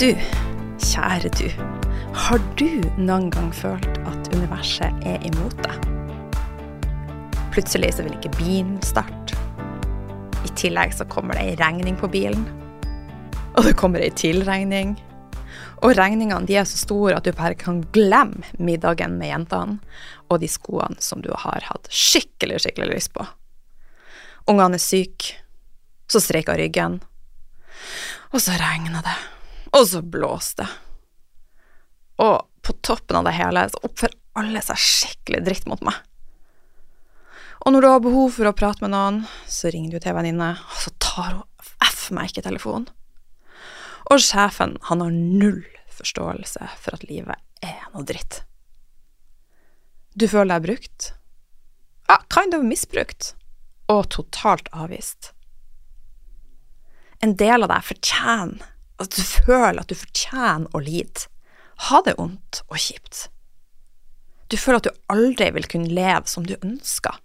Du, kjære du, har du noen gang følt at universet er imot deg? Plutselig så vil ikke bilen starte. I tillegg så kommer det ei regning på bilen. Og det kommer ei tilregning. Og regningene de er så store at du bare kan glemme middagen med jentene og de skoene som du har hatt skikkelig, skikkelig lyst på. Ungene er syke, så streiker ryggen, og så regner det, og så blåste det. Og på toppen av det hele så oppfører alle seg skikkelig dritt mot meg. Og når du har behov for å prate med noen, så ringer du til en venninne, og så tar hun F meg ikke telefonen. Og sjefen, han har null forståelse for at livet er noe dritt. Du føler deg brukt? Ja, kind of misbrukt. Og totalt avvist. En del av deg fortjener at du føler at du fortjener å lide. Ha det vondt og kjipt. Du føler at du aldri vil kunne leve som du ønsker.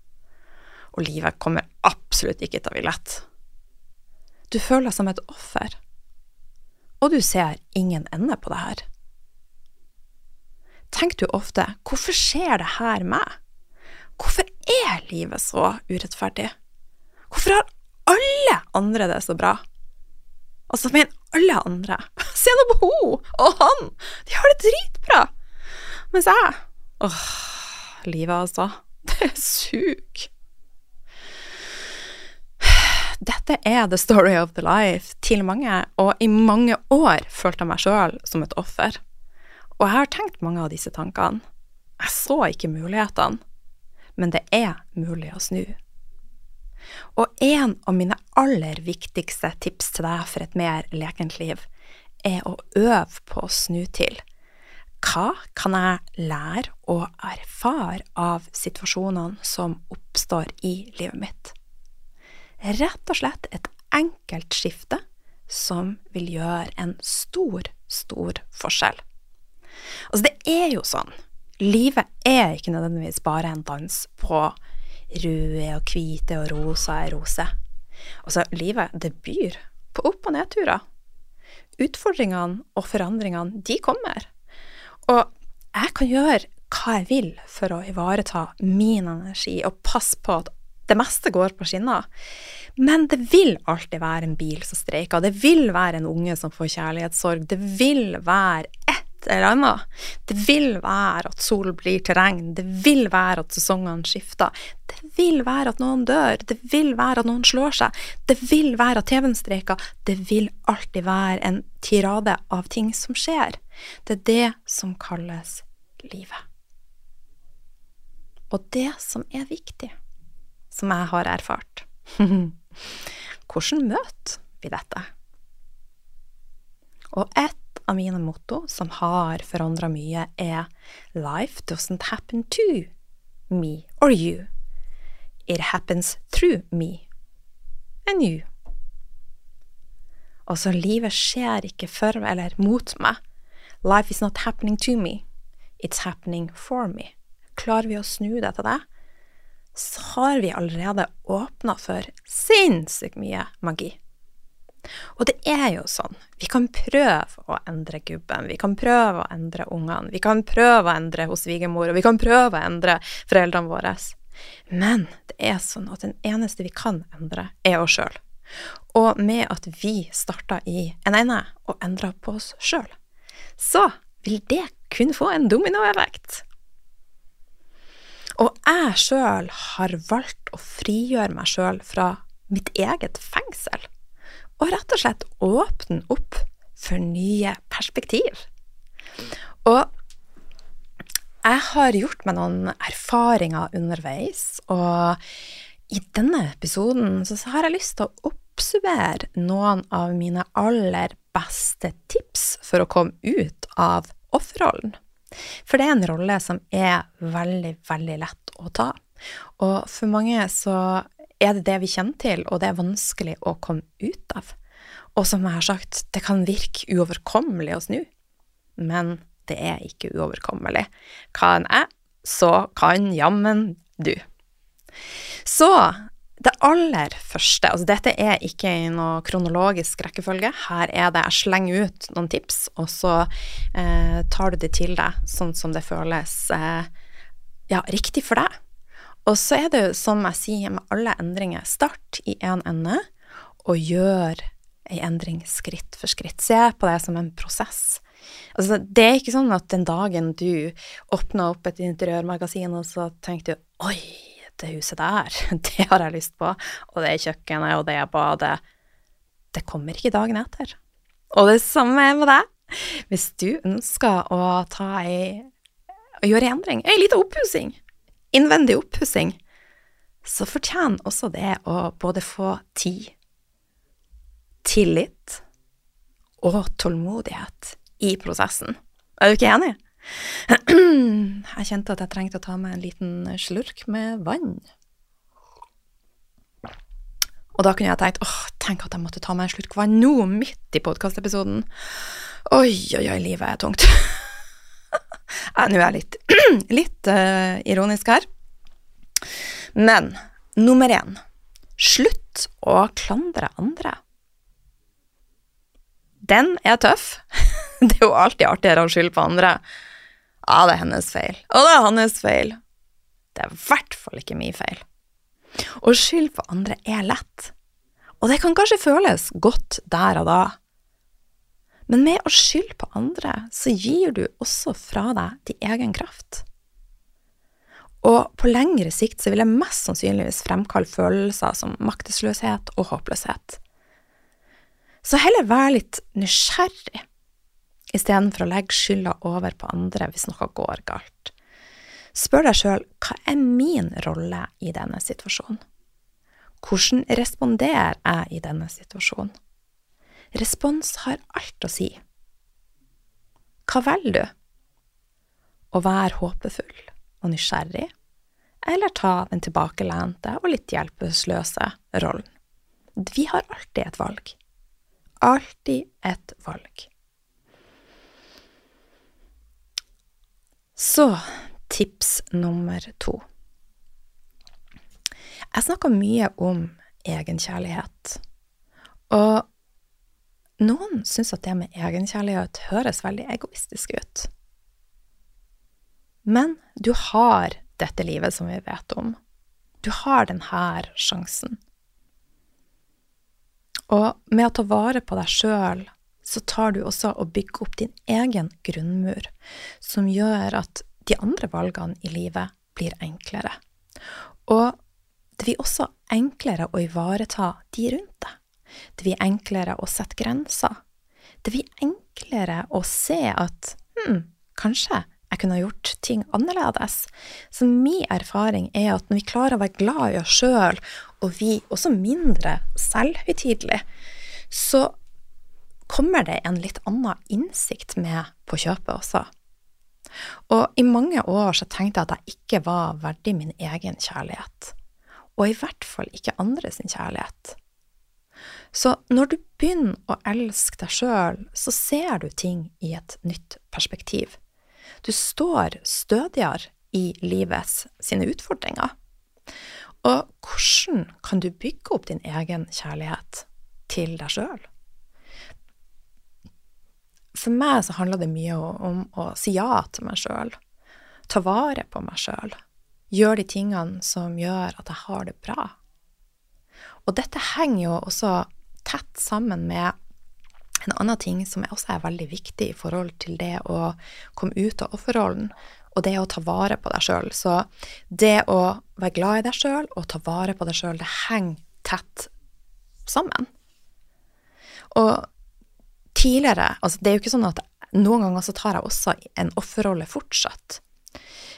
Og livet kommer absolutt ikke til å bli lett. Du føler deg som et offer og du ser ingen ende på det her. Tenk du ofte hvorfor skjer det her meg? Hvorfor er livet så urettferdig? Hvorfor har alle andre det så bra? Altså, men alle andre. Se nå på hun og han! De har det dritbra! Mens jeg Åh, livet altså. Det suger. Dette er the story of the life til mange, og i mange år følte jeg meg sjøl som et offer. Og jeg har tenkt mange av disse tankene. Jeg så ikke mulighetene, men det er mulig å snu. Og en av mine aller viktigste tips til deg for et mer lekent liv, er å øve på å snu til. Hva kan jeg lære og erfare av situasjonene som oppstår i livet mitt? Rett og slett et enkelt skifte som vil gjøre en stor, stor forskjell. Altså, det er jo sånn. Livet er ikke nødvendigvis bare en dans på røde og hvite og rosa er roser. Altså, livet, det byr på opp- og nedturer. Utfordringene og forandringene, de kommer. Og jeg kan gjøre hva jeg vil for å ivareta min energi og passe på at det meste går på skinner. Men det vil alltid være en bil som streiker, det vil være en unge som får kjærlighetssorg, det vil være eller annet. Det vil være at sol blir til regn, det vil være at sesongene skifter, det vil være at noen dør, det vil være at noen slår seg, det vil være at TV-en streiker, det vil alltid være en tirade av ting som skjer. Det er det som kalles livet. Og det som er viktig som jeg har erfart. Hvordan møter vi dette? Og et av mine motto som har forandra mye, er Life doesn't happen to me or you. It happens through me and you. Altså, livet skjer ikke for eller mot meg. Life is not happening to me. It's happening for me. Klarer vi å snu det til det, så har vi allerede åpna for sinnssykt mye magi. Og det er jo sånn, vi kan prøve å endre gubben, vi kan prøve å endre ungene, vi kan prøve å endre hos svigermor, og vi kan prøve å endre foreldrene våre. Men det er sånn at den eneste vi kan endre, er oss sjøl. Og med at vi starter i en ende og endrer på oss sjøl, så vil det kunne få en dominoeffekt. Og jeg sjøl har valgt å frigjøre meg sjøl fra mitt eget fengsel, og rett og slett åpne opp for nye perspektiv. Og jeg har gjort meg noen erfaringer underveis, og i denne episoden så har jeg lyst til å oppsummere noen av mine aller beste tips for å komme ut av offerrollen. For det er en rolle som er veldig, veldig lett å ta. Og for mange så er det det vi kjenner til, og det er vanskelig å komme ut av. Og som jeg har sagt, det kan virke uoverkommelig å snu, men det er ikke uoverkommelig. Kan jeg, så kan jammen du. Så Det aller første, altså dette er ikke i noe kronologisk rekkefølge, her er det jeg slenger ut noen tips, og så eh, tar du det til deg sånn som det føles eh, ja, riktig for deg. Og så er det jo, som jeg sier med alle endringer, start i én en ende, og gjør ei endring skritt for skritt. Se på det som en prosess. Altså, det er ikke sånn at den dagen du åpna opp et interiørmagasin, og så tenkte du oi, det huset der, det har jeg lyst på, og det kjøkkenet, og det badet. Det kommer ikke dagen etter. Og det samme er med deg. Hvis du ønsker å ta ei gjøre en endring, ei lita oppussing, innvendig oppussing, så fortjener også det å både få tid, tillit og tålmodighet i prosessen. Er du ikke enig? Jeg kjente at jeg trengte å ta meg en liten slurk med vann. Og da kunne jeg tenkt åh, tenk at jeg måtte ta meg en slurk vann nå, midt i podkastepisoden. Oi, oi, oi, livet er tungt. Nå er jeg litt, litt uh, ironisk her. Men nummer én slutt å klandre andre. Den er tøff. Det er jo alltid artigere å skylde på andre. Ja, det er hennes feil. Og det er hans feil. Det er i hvert fall ikke min feil. Å skylde på andre er lett, og det kan kanskje føles godt der og da. Men med å skylde på andre, så gir du også fra deg din egen kraft. Og på lengre sikt så vil det mest sannsynligvis fremkalle følelser som maktesløshet og håpløshet. Så heller vær litt nysgjerrig, istedenfor å legge skylda over på andre hvis noe går galt. Spør deg sjøl hva er min rolle i denne situasjonen? Hvordan responderer jeg i denne situasjonen? Respons har alt å si. Hva velger du? Å være håpefull og nysgjerrig, eller ta den tilbakelente og litt hjelpeløse rollen? Vi har alltid et valg. Alltid et valg. Så tips nummer to. Jeg snakker mye om egenkjærlighet. Og noen syns at det med egenkjærlighet høres veldig egoistisk ut. Men du har dette livet som vi vet om. Du har denne sjansen. Og med å ta vare på deg sjøl, så tar du også og bygger opp din egen grunnmur, som gjør at de andre valgene i livet blir enklere. Og det blir også enklere å ivareta de rundt deg. Det blir enklere å sette grenser. Det blir enklere å se at hm, kanskje jeg kunne ha gjort ting annerledes. Så min erfaring er at når vi klarer å være glad i oss sjøl, og vi også mindre selvhøytidelig, så kommer det en litt annen innsikt med på kjøpet også. Og i mange år så tenkte jeg at jeg ikke var verdig min egen kjærlighet. Og i hvert fall ikke andre sin kjærlighet. Så når du begynner å elske deg sjøl, så ser du ting i et nytt perspektiv. Du står stødigere i livets sine utfordringer. Og hvordan kan du bygge opp din egen kjærlighet til deg sjøl? For meg så handler det mye om å si ja til meg sjøl, ta vare på meg sjøl, gjøre de tingene som gjør at jeg har det bra. Og dette henger jo også tett sammen med en annen ting som også er veldig viktig i forhold til det å komme ut av offerrollen, og det å ta vare på deg sjøl. Så det å være glad i deg sjøl og ta vare på deg sjøl, det henger tett sammen. Og tidligere altså Det er jo ikke sånn at noen ganger så tar jeg også en offerrolle fortsatt.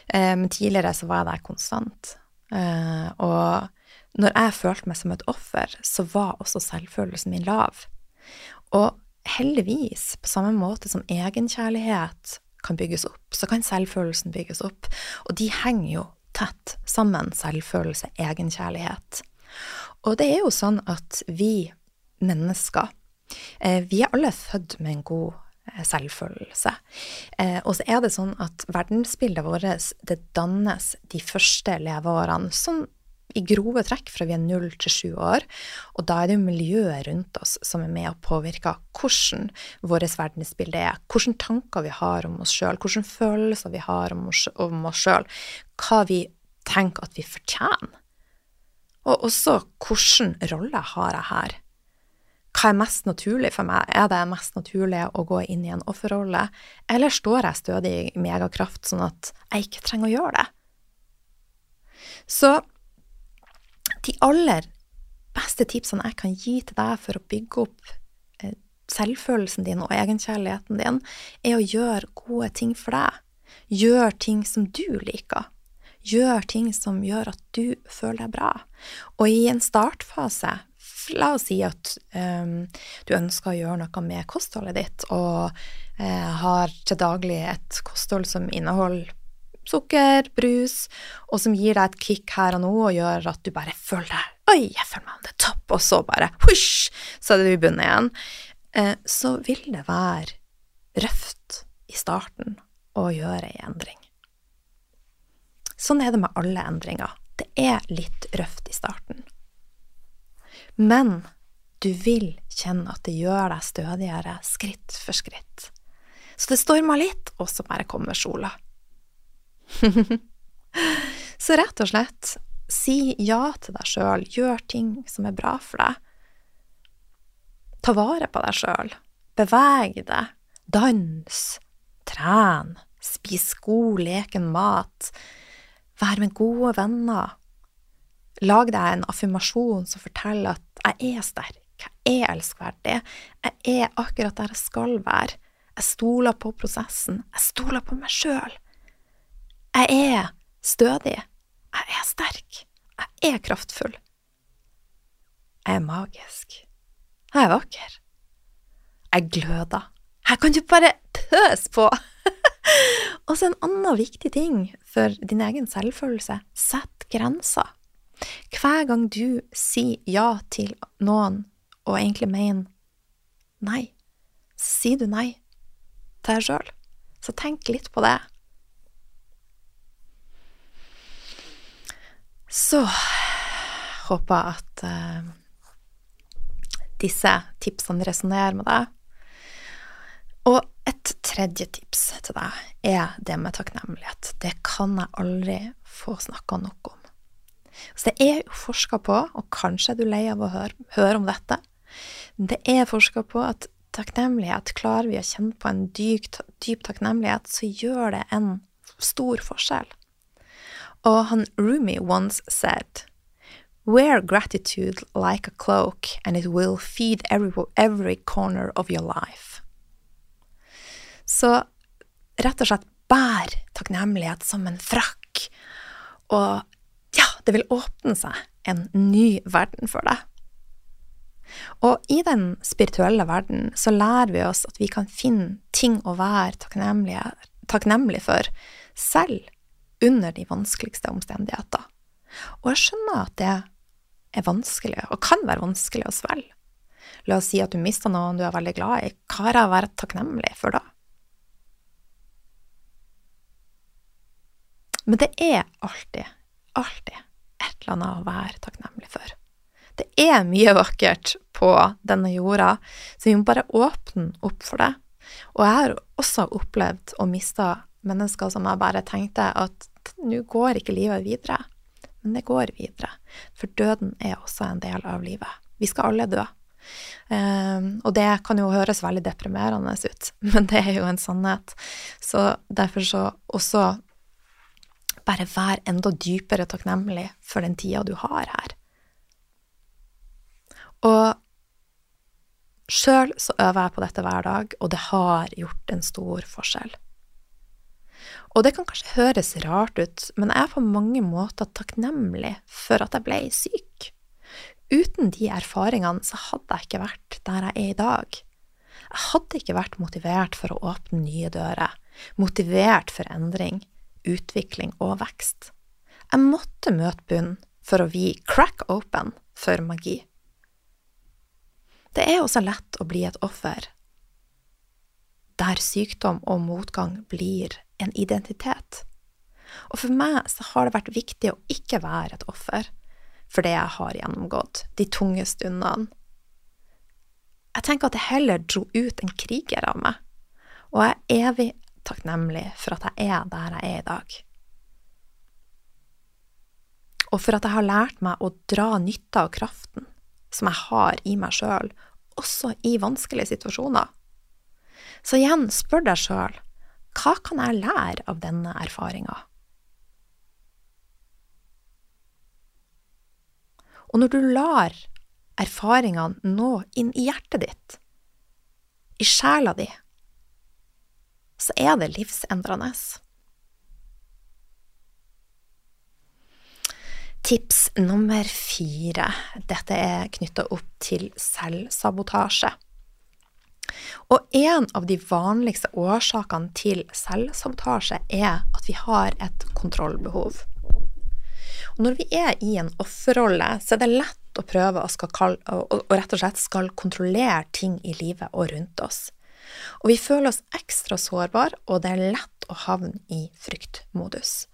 Eh, men tidligere så var jeg der konstant. Eh, og når jeg følte meg som et offer, så var også selvfølelsen min lav. Og heldigvis, på samme måte som egenkjærlighet kan bygges opp, så kan selvfølelsen bygges opp. Og de henger jo tett sammen, selvfølelse, egenkjærlighet. Og det er jo sånn at vi mennesker, eh, vi er alle født med en god eh, selvfølelse. Eh, og så er det sånn at verdensbildet vårt det dannes de første leveårene, som i grove trekk fra vi er null til sju år, og da er det jo miljøet rundt oss som er med og påvirker hvordan vårt verdensbilde er, hvilke tanker vi har om oss sjøl, hvilke følelser vi har om oss sjøl, hva vi tenker at vi fortjener. Og også hvilken rolle har jeg her? Hva er mest naturlig for meg? Er det mest naturlig å gå inn i en offerrolle, eller står jeg stødig i megakraft sånn at jeg ikke trenger å gjøre det? Så de aller beste tipsene jeg kan gi til deg for å bygge opp eh, selvfølelsen din og egenkjærligheten din, er å gjøre gode ting for deg. Gjør ting som du liker. Gjør ting som gjør at du føler deg bra. Og i en startfase, la oss si at um, du ønsker å gjøre noe med kostholdet ditt, og uh, har til daglig et kosthold som inneholder sukker, brus, og som gir deg et kick her og nå og gjør at du bare føler Oi, jeg føler meg on the top, og så bare husj, så er du i bunnen igjen. Eh, så vil det være røft i starten å gjøre ei en endring. Sånn er det med alle endringer. Det er litt røft i starten. Men du vil kjenne at det gjør deg stødigere skritt for skritt. Så det stormer litt, og så bare kommer sola. så rett og slett, si ja til deg sjøl, gjør ting som er bra for deg. Ta vare på deg sjøl, beveg deg, dans, tren, spis god, leken mat, vær med gode venner. Lag deg en affirmasjon som forteller at jeg er sterk, jeg er elskverdig, jeg er akkurat der jeg skal være, jeg stoler på prosessen, jeg stoler på meg sjøl. Jeg er stødig. Jeg er sterk. Jeg er kraftfull. Jeg er magisk. Jeg er vakker. Jeg gløder. Her kan du bare pøse på! Og så en annen viktig ting for din egen selvfølelse sett grenser. Hver gang du sier ja til noen og egentlig mener nei, sier du nei til deg sjøl. Så tenk litt på det. Så håper jeg at uh, disse tipsene resonnerer med deg. Og et tredje tips til deg er det med takknemlighet. Det kan jeg aldri få snakka nok om. Så det er jo forska på, og kanskje er du lei av å høre, høre om dette, det er forska på at takknemlighet, klarer vi å kjenne på en dyp, dyp takknemlighet, så gjør det en stor forskjell. Og han Rumi once said, Wear gratitude like a cloak, and it will feed every, every corner of your life. Så rett og slett bær takknemlighet som en frakk, og ja, det vil åpne seg en ny verden for deg. Og i den spirituelle verden så lærer vi oss at vi kan finne ting å være takknemlige, takknemlige for, selv under de vanskeligste omstendigheter. Og jeg skjønner at det er vanskelig, og kan være vanskelig å svelge. La oss si at du mister noen du er veldig glad i. Hva har jeg vært takknemlig for da? Men det er alltid, alltid et eller annet å være takknemlig for. Det er mye vakkert på denne jorda, så vi må bare åpne opp for det. Og jeg har også opplevd å miste mennesker som jeg bare tenkte at nå går ikke livet videre. Men det går videre, for døden er også en del av livet. Vi skal alle dø. Um, og det kan jo høres veldig deprimerende ut, men det er jo en sannhet. Så derfor så også bare vær enda dypere takknemlig for den tida du har her. Og sjøl så øver jeg på dette hver dag, og det har gjort en stor forskjell. Og det kan kanskje høres rart ut, men jeg er på mange måter takknemlig for at jeg ble syk. Uten de erfaringene så hadde jeg ikke vært der jeg er i dag. Jeg hadde ikke vært motivert for å åpne nye dører, motivert for endring, utvikling og vekst. Jeg måtte møte bunnen for å vi crack open for magi. Det er også lett å bli et offer der sykdom og motgang blir en identitet. Og for meg så har det vært viktig å ikke være et offer, for det jeg har gjennomgått, de tunge stundene. Jeg tenker at det heller dro ut en kriger av meg, og jeg er evig takknemlig for at jeg er der jeg er i dag. Og for at jeg har lært meg å dra nytte av kraften som jeg har i meg sjøl, også i vanskelige situasjoner. Så igjen, spør deg sjøl, hva kan jeg lære av denne erfaringa? Og når du lar erfaringene nå inn i hjertet ditt, i sjela di, så er det livsendrende. Tips nummer fire. Dette er knytta opp til selvsabotasje. Og en av de vanligste årsakene til selvsabotasje er at vi har et kontrollbehov. Og når vi er i en offerrolle, så er det lett å prøve å, skal, og rett og slett skal kontrollere ting i livet og rundt oss. Og vi føler oss ekstra sårbare, og det er lett å havne i fryktmodus.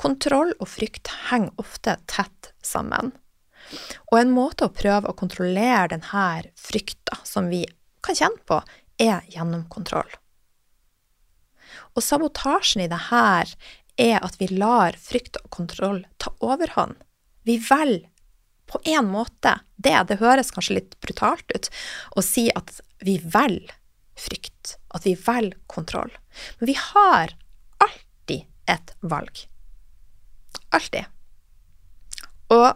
Kontroll og frykt henger ofte tett sammen. Og en måte å prøve å kontrollere denne frykta som vi kan kjenne på, er gjennomkontroll. Og sabotasjen i det her er at vi lar frykt og kontroll ta overhånd. Vi velger på en måte det. Det høres kanskje litt brutalt ut å si at vi velger frykt, at vi velger kontroll. Men vi har alltid et valg. Alltid. Og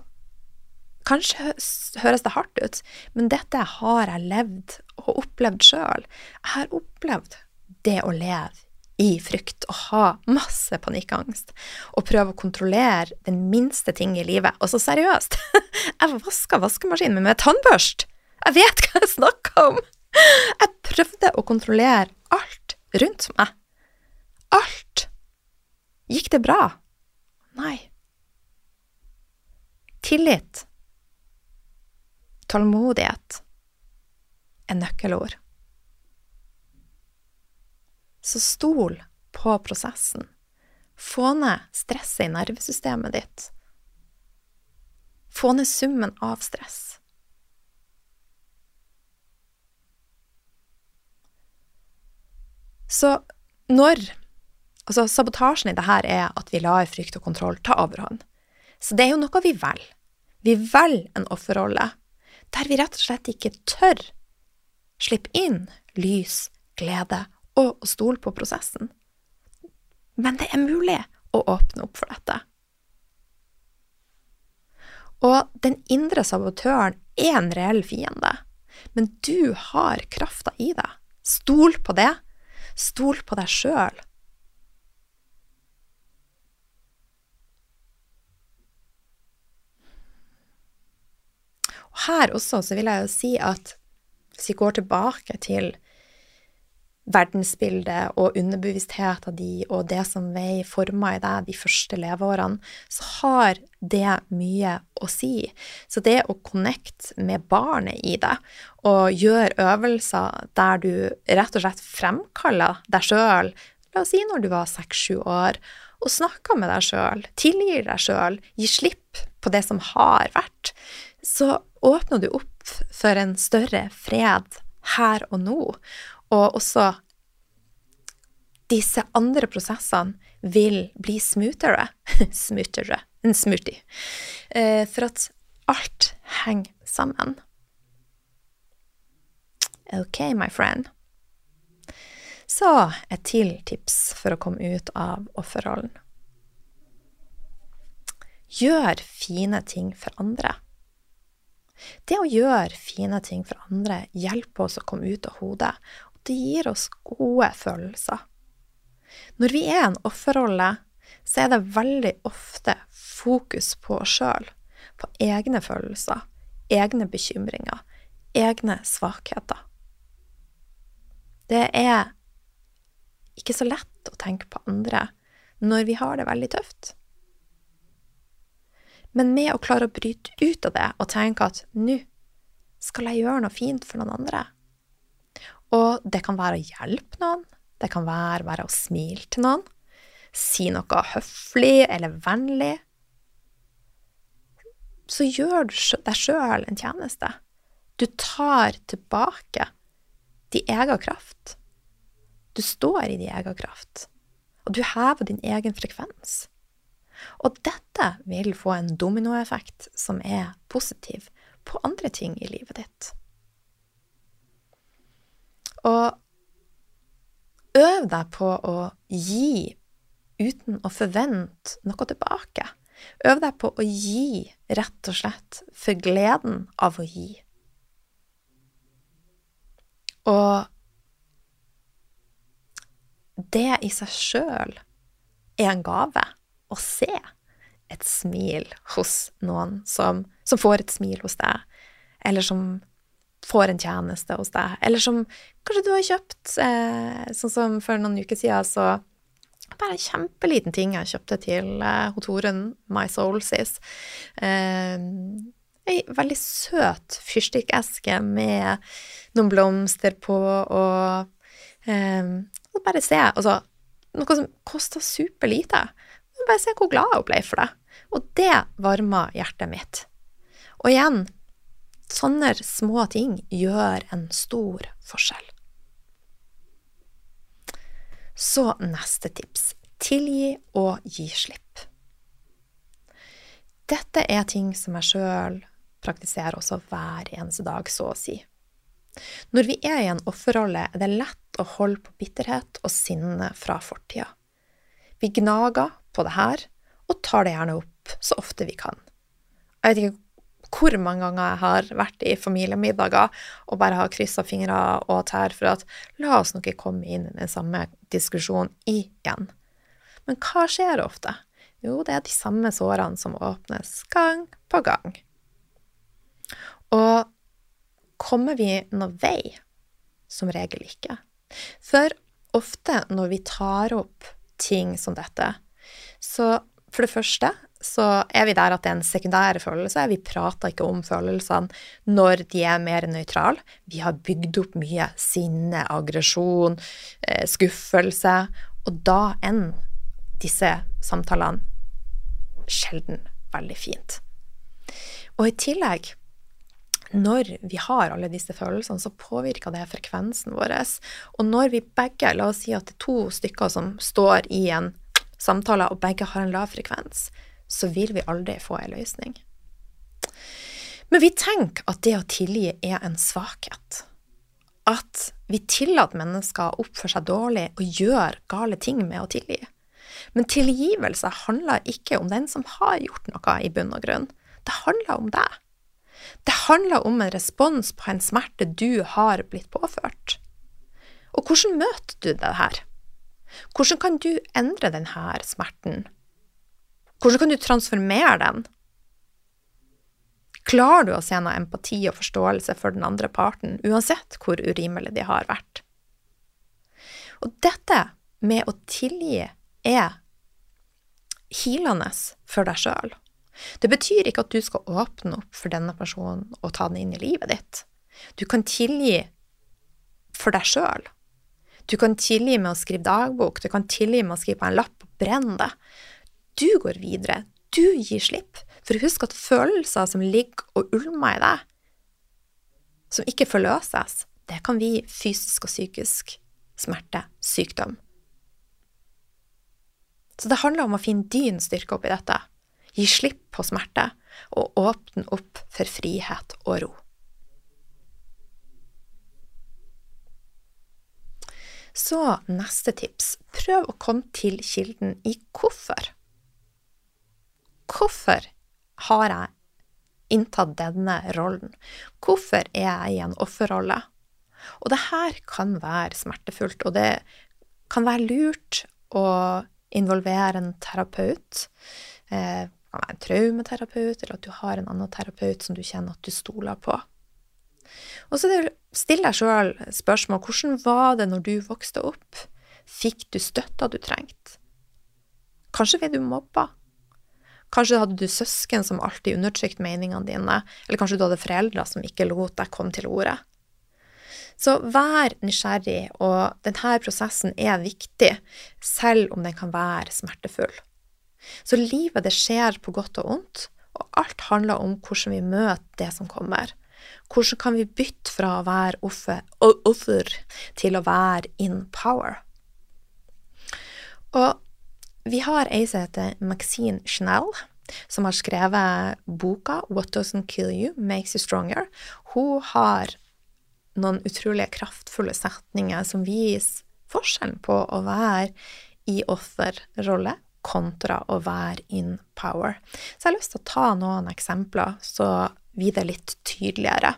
kanskje høres det hardt ut, men dette har jeg levd og opplevd sjøl. Jeg har opplevd det å leve i frykt og ha masse panikkangst og prøve å kontrollere den minste ting i livet. Og så seriøst, jeg vaska vaskemaskinen min med tannbørst! Jeg vet hva jeg snakker om! Jeg prøvde å kontrollere alt rundt meg. Alt. Gikk det bra? Nei. Tillit, tålmodighet, er nøkkelord. Så stol på prosessen. Få ned stresset i nervesystemet ditt. Få ned summen av stress. Så når Altså, sabotasjen i det her er at vi lar frykt og kontroll ta overhånd. Så det er jo noe vi velger. Vi velger en offerrolle der vi rett og slett ikke tør slippe inn lys, glede og å stole på prosessen. Men det er mulig å åpne opp for dette. Og den indre sabotøren er en reell fiende, men du har krafta i deg. Stol på det. Stol på deg sjøl. Her også så vil jeg jo si at hvis vi går tilbake til verdensbildet og underbevisstheten din og det som vei forma i deg de første leveårene, så har det mye å si. Så det å connecte med barnet i deg og gjøre øvelser der du rett og slett fremkaller deg sjøl, la oss si når du var seks-sju år, og snakker med deg sjøl, tilgir deg sjøl, gir slipp på det som har vært, så åpner du opp for en større fred her og nå, og også disse andre prosessene vil bli smoothere. smoothere. En smoothie. Eh, for at alt henger sammen. Ok, my friend. Så et til tips for å komme ut av offerrollen. Gjør fine ting for andre. Det å gjøre fine ting for andre hjelper oss å komme ut av hodet, og det gir oss gode følelser. Når vi er en offerrolle, så er det veldig ofte fokus på oss sjøl, på egne følelser, egne bekymringer, egne svakheter. Det er ikke så lett å tenke på andre når vi har det veldig tøft. Men med å klare å bryte ut av det og tenke at nå skal jeg gjøre noe fint for noen andre. Og det kan være å hjelpe noen, det kan være bare å smile til noen, si noe høflig eller vennlig. så gjør du deg sjøl en tjeneste. Du tar tilbake din egen kraft. Du står i din egen kraft, og du hever din egen frekvens. Og dette vil få en dominoeffekt som er positiv på andre ting i livet ditt. Og øv deg på å gi uten å forvente noe tilbake. Øv deg på å gi, rett og slett, for gleden av å gi. Og det i seg sjøl er en gave å se et smil hos noen som, som, får et smil hos deg, eller som får en tjeneste hos deg, eller som kanskje du har kjøpt, eh, sånn som for noen uker siden, så bare en kjempeliten ting jeg kjøpte til eh, Torunn My Soul Sis. Eh, ei veldig søt fyrstikkeske med noen blomster på, og, eh, bare se Altså, noe som kosta superlite. Bare se hvor glad jeg ble for det. Og det varma hjertet mitt. Og igjen, sånne små ting gjør en stor forskjell. Så neste tips tilgi og gi slipp. Dette er ting som jeg sjøl praktiserer også hver eneste dag, så å si. Når vi er i en offerrolle, er det lett å holde på bitterhet og sinne fra fortida. Vi gnager på det her, og tar det gjerne opp så ofte vi kan. Jeg vet ikke hvor mange ganger jeg har vært i familiemiddager og bare har kryssa fingre og tær for at la oss nå ikke komme inn i den samme diskusjonen igjen. Men hva skjer ofte? Jo, det er de samme sårene som åpnes gang på gang. Og kommer vi noen vei? Som regel ikke. For ofte når vi tar opp ting som dette, så for det første så er vi der at det er en sekundær følelse. Vi prater ikke om følelsene når de er mer nøytrale. Vi har bygd opp mye sinne, aggresjon, eh, skuffelse, og da ender disse samtalene sjelden veldig fint. Og i tillegg, når vi har alle disse følelsene, så påvirker det frekvensen vår. Og når vi begge, la oss si at det er to stykker som står i en samtale, og begge har en lav frekvens, så vil vi aldri få en løsning. Men vi tenker at det å tilgi er en svakhet. At vi tillater mennesker å oppføre seg dårlig og gjøre gale ting med å tilgi. Men tilgivelse handler ikke om den som har gjort noe, i bunn og grunn. Det handler om deg. Det handler om en respons på en smerte du har blitt påført. Og hvordan møter du det her? Hvordan kan du endre denne smerten hvordan kan du transformere den? Klarer du å se noe empati og forståelse for den andre parten, uansett hvor urimelig de har vært? Og dette med å tilgi er hilende for deg sjøl. Det betyr ikke at du skal åpne opp for denne personen og ta den inn i livet ditt. Du kan tilgi for deg sjøl. Du kan tilgi med å skrive dagbok, du kan tilgi med å skrive på en lapp og brenne det. Du går videre. Du gir slipp. For husk at følelser som ligger og ulmer i deg, som ikke forløses, det kan vi fysisk og psykisk smerte, sykdom. Så det handler om å finne din styrke oppi dette. Gi slipp på smerte, og åpne opp for frihet og ro. Så neste tips prøv å komme til kilden i hvorfor. Hvorfor har jeg inntatt denne rollen? Hvorfor er jeg i en offerrolle? Og det her kan være smertefullt, og det kan være lurt å involvere en terapeut. Eh, en traumeterapeut, eller at du har en annen terapeut som du kjenner at du stoler på. Og så still deg sjøl spørsmål hvordan var det når du vokste opp? Fikk du støtta du trengte? Kanskje ble du mobba? Kanskje hadde du søsken som alltid undertrykte meningene dine, eller kanskje du hadde foreldre som ikke lot deg komme til orde. Så vær nysgjerrig, og denne prosessen er viktig, selv om den kan være smertefull. Så livet, det skjer på godt og vondt, Og alt handler om hvordan vi møter det som kommer. Hvordan kan vi bytte fra å være offer, offer til å være in power? Og vi har ei som heter Maxine Chanel, som har skrevet boka What Doesn't Kill You Makes You Stronger. Hun har noen utrolig kraftfulle setninger som viser forskjellen på å være i offerrolle kontra å være in power. Så jeg har lyst til å ta noen eksempler, så det litt tydeligere.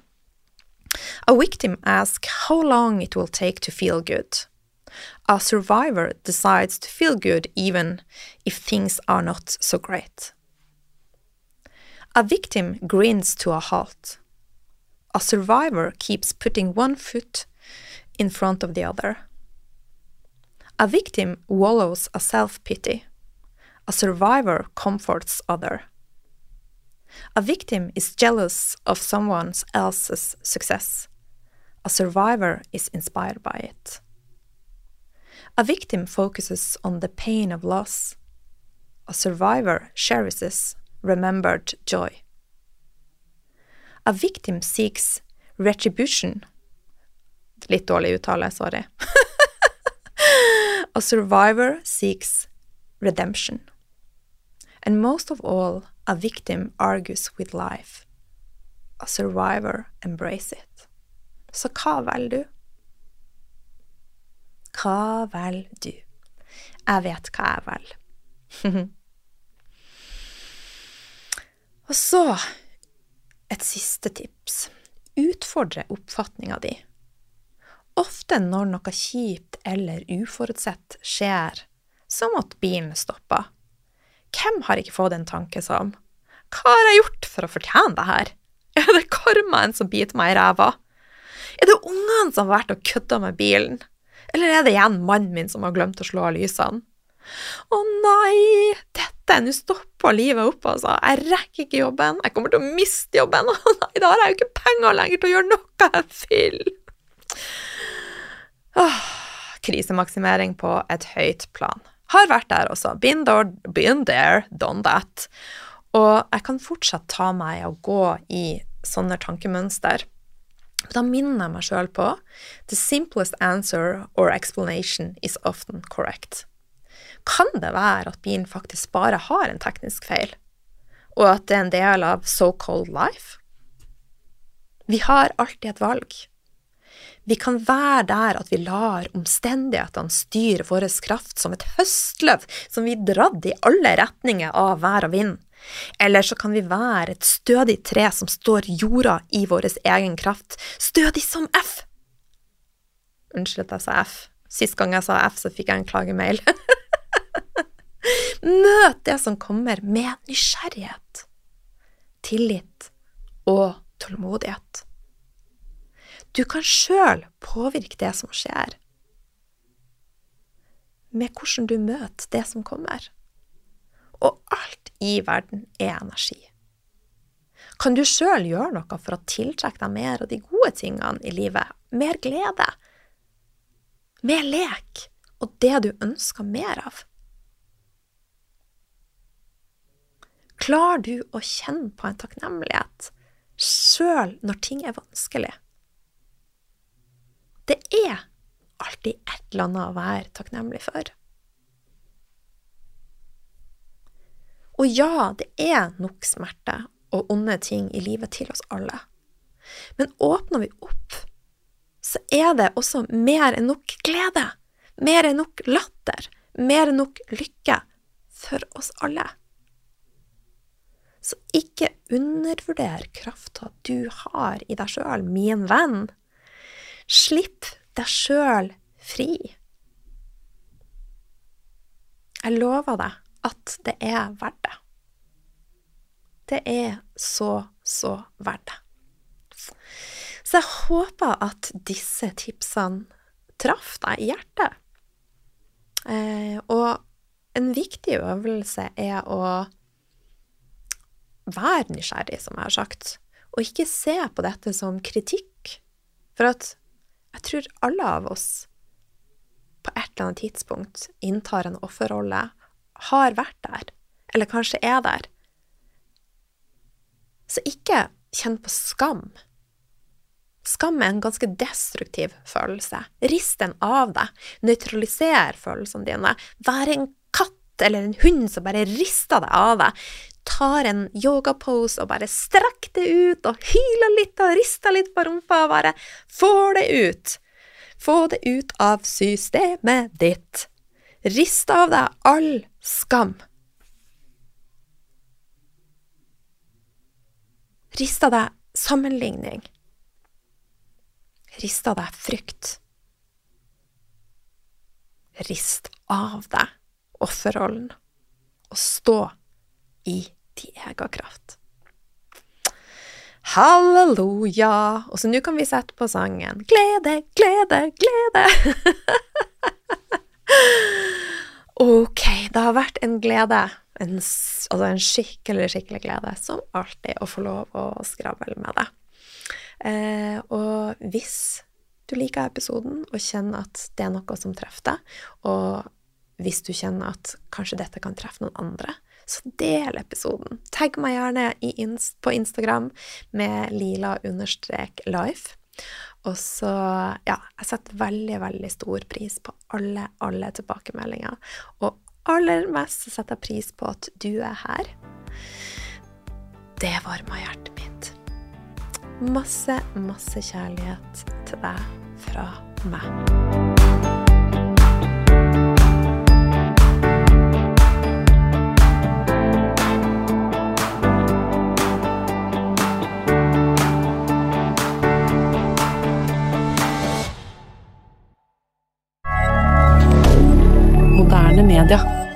A victim asks how long it will take to feel good. A survivor decides to feel good even if things are not so great. A victim grins to a halt. A survivor keeps putting one foot in front of the other. A victim wallows a self pity. A survivor comforts other. A victim is jealous of someone else's success. A survivor is inspired by it. A victim focuses on the pain of loss. A survivor cherishes remembered joy. A victim seeks retribution. Litt dårlig uttale, sorry. A survivor seeks redemption. And most of all, a victim argues with life. A survivor embraces it. Så hva velger du? Hva velger du? Jeg vet hva jeg velger. Og så et siste tips. Utfordre oppfatninga di. Ofte når noe kjipt eller uforutsett skjer, som at bilen stopper, hvem har ikke fått en tanke som Hva har jeg gjort for å fortjene det her? Er det karmaen som biter meg i ræva? Er det ungene som har vært og kødda med bilen? Eller er det igjen mannen min som har glemt å slå av lysene? Å nei, dette, nå stopper livet opp, altså. Jeg rekker ikke jobben. Jeg kommer til å miste jobben. Å nei, da har jeg jo ikke penger lenger til å gjøre noe jeg vil. Åh, krisemaksimering på et høyt plan. Har vært der også. Been there, been there, done that. Og jeg kan fortsatt ta meg og gå i sånne tankemønster. Da minner jeg meg sjøl på The simplest answer or explanation is often correct. Kan det være at bilen faktisk bare har en teknisk feil, og at det er en del av so-called life? Vi har alltid et valg. Vi kan være der at vi lar omstendighetene styre vår kraft som et høstløv som vi dradd i alle retninger av vær og vind. Eller så kan vi være et stødig tre som står jorda i vår egen kraft, stødig som F. Unnskyld at jeg sa F. Sist gang jeg sa F, så fikk jeg en klagemail. Møt det som kommer, med nysgjerrighet, tillit og tålmodighet. Du kan sjøl påvirke det som skjer, med hvordan du møter det som kommer. Og alt i verden er energi. Kan du sjøl gjøre noe for å tiltrekke deg mer av de gode tingene i livet? Mer glede? Mer lek? Og det du ønsker mer av? Klarer du å kjenne på en takknemlighet sjøl når ting er vanskelig? Det er alltid et eller annet å være takknemlig for. Og ja, det er nok smerte og onde ting i livet til oss alle. Men åpner vi opp, så er det også mer enn nok glede, mer enn nok latter, mer enn nok lykke for oss alle. Så ikke undervurder krafta du har i deg sjøl, min venn. Slipp deg sjøl fri. Jeg lover deg at det er verdt det. Det er så, så verdt det. Så jeg håper at disse tipsene traff deg i hjertet. Eh, og en viktig øvelse er å være nysgjerrig, som jeg har sagt, og ikke se på dette som kritikk. For at jeg tror alle av oss på et eller annet tidspunkt inntar en offerrolle har vært der, eller kanskje er der. Så ikke kjenn på skam. Skam er en ganske destruktiv følelse. Rist den av deg. Nøytraliser følelsene dine. Vær en katt eller en hund som bare rister deg av deg. Tar en yogapose og bare strekk det ut og hyler litt og rister litt på rumpa og bare får det ut. Få det ut av systemet ditt. Rist av deg all skam. Rist av deg sammenligning. Rist av deg frykt. Rist av deg offerrollen og stå i din egen kraft. Halleluja! Og så nå kan vi sette på sangen Glede, glede, glede! ok, det har vært en glede. En, altså en skikkelig, skikkelig glede, som alltid, å få lov å skravle med deg. Eh, og hvis du liker episoden og kjenner at det er noe som treffer deg, og hvis du kjenner at kanskje dette kan treffe noen andre, så del episoden. Tagg meg gjerne inst på Instagram med lila-life. Og så, ja, jeg setter veldig, veldig stor pris på alle, alle tilbakemeldinger. Og aller mest setter jeg pris på at du er her. Det varmer hjertet mitt. Masse, masse kjærlighet til deg fra meg. Inter.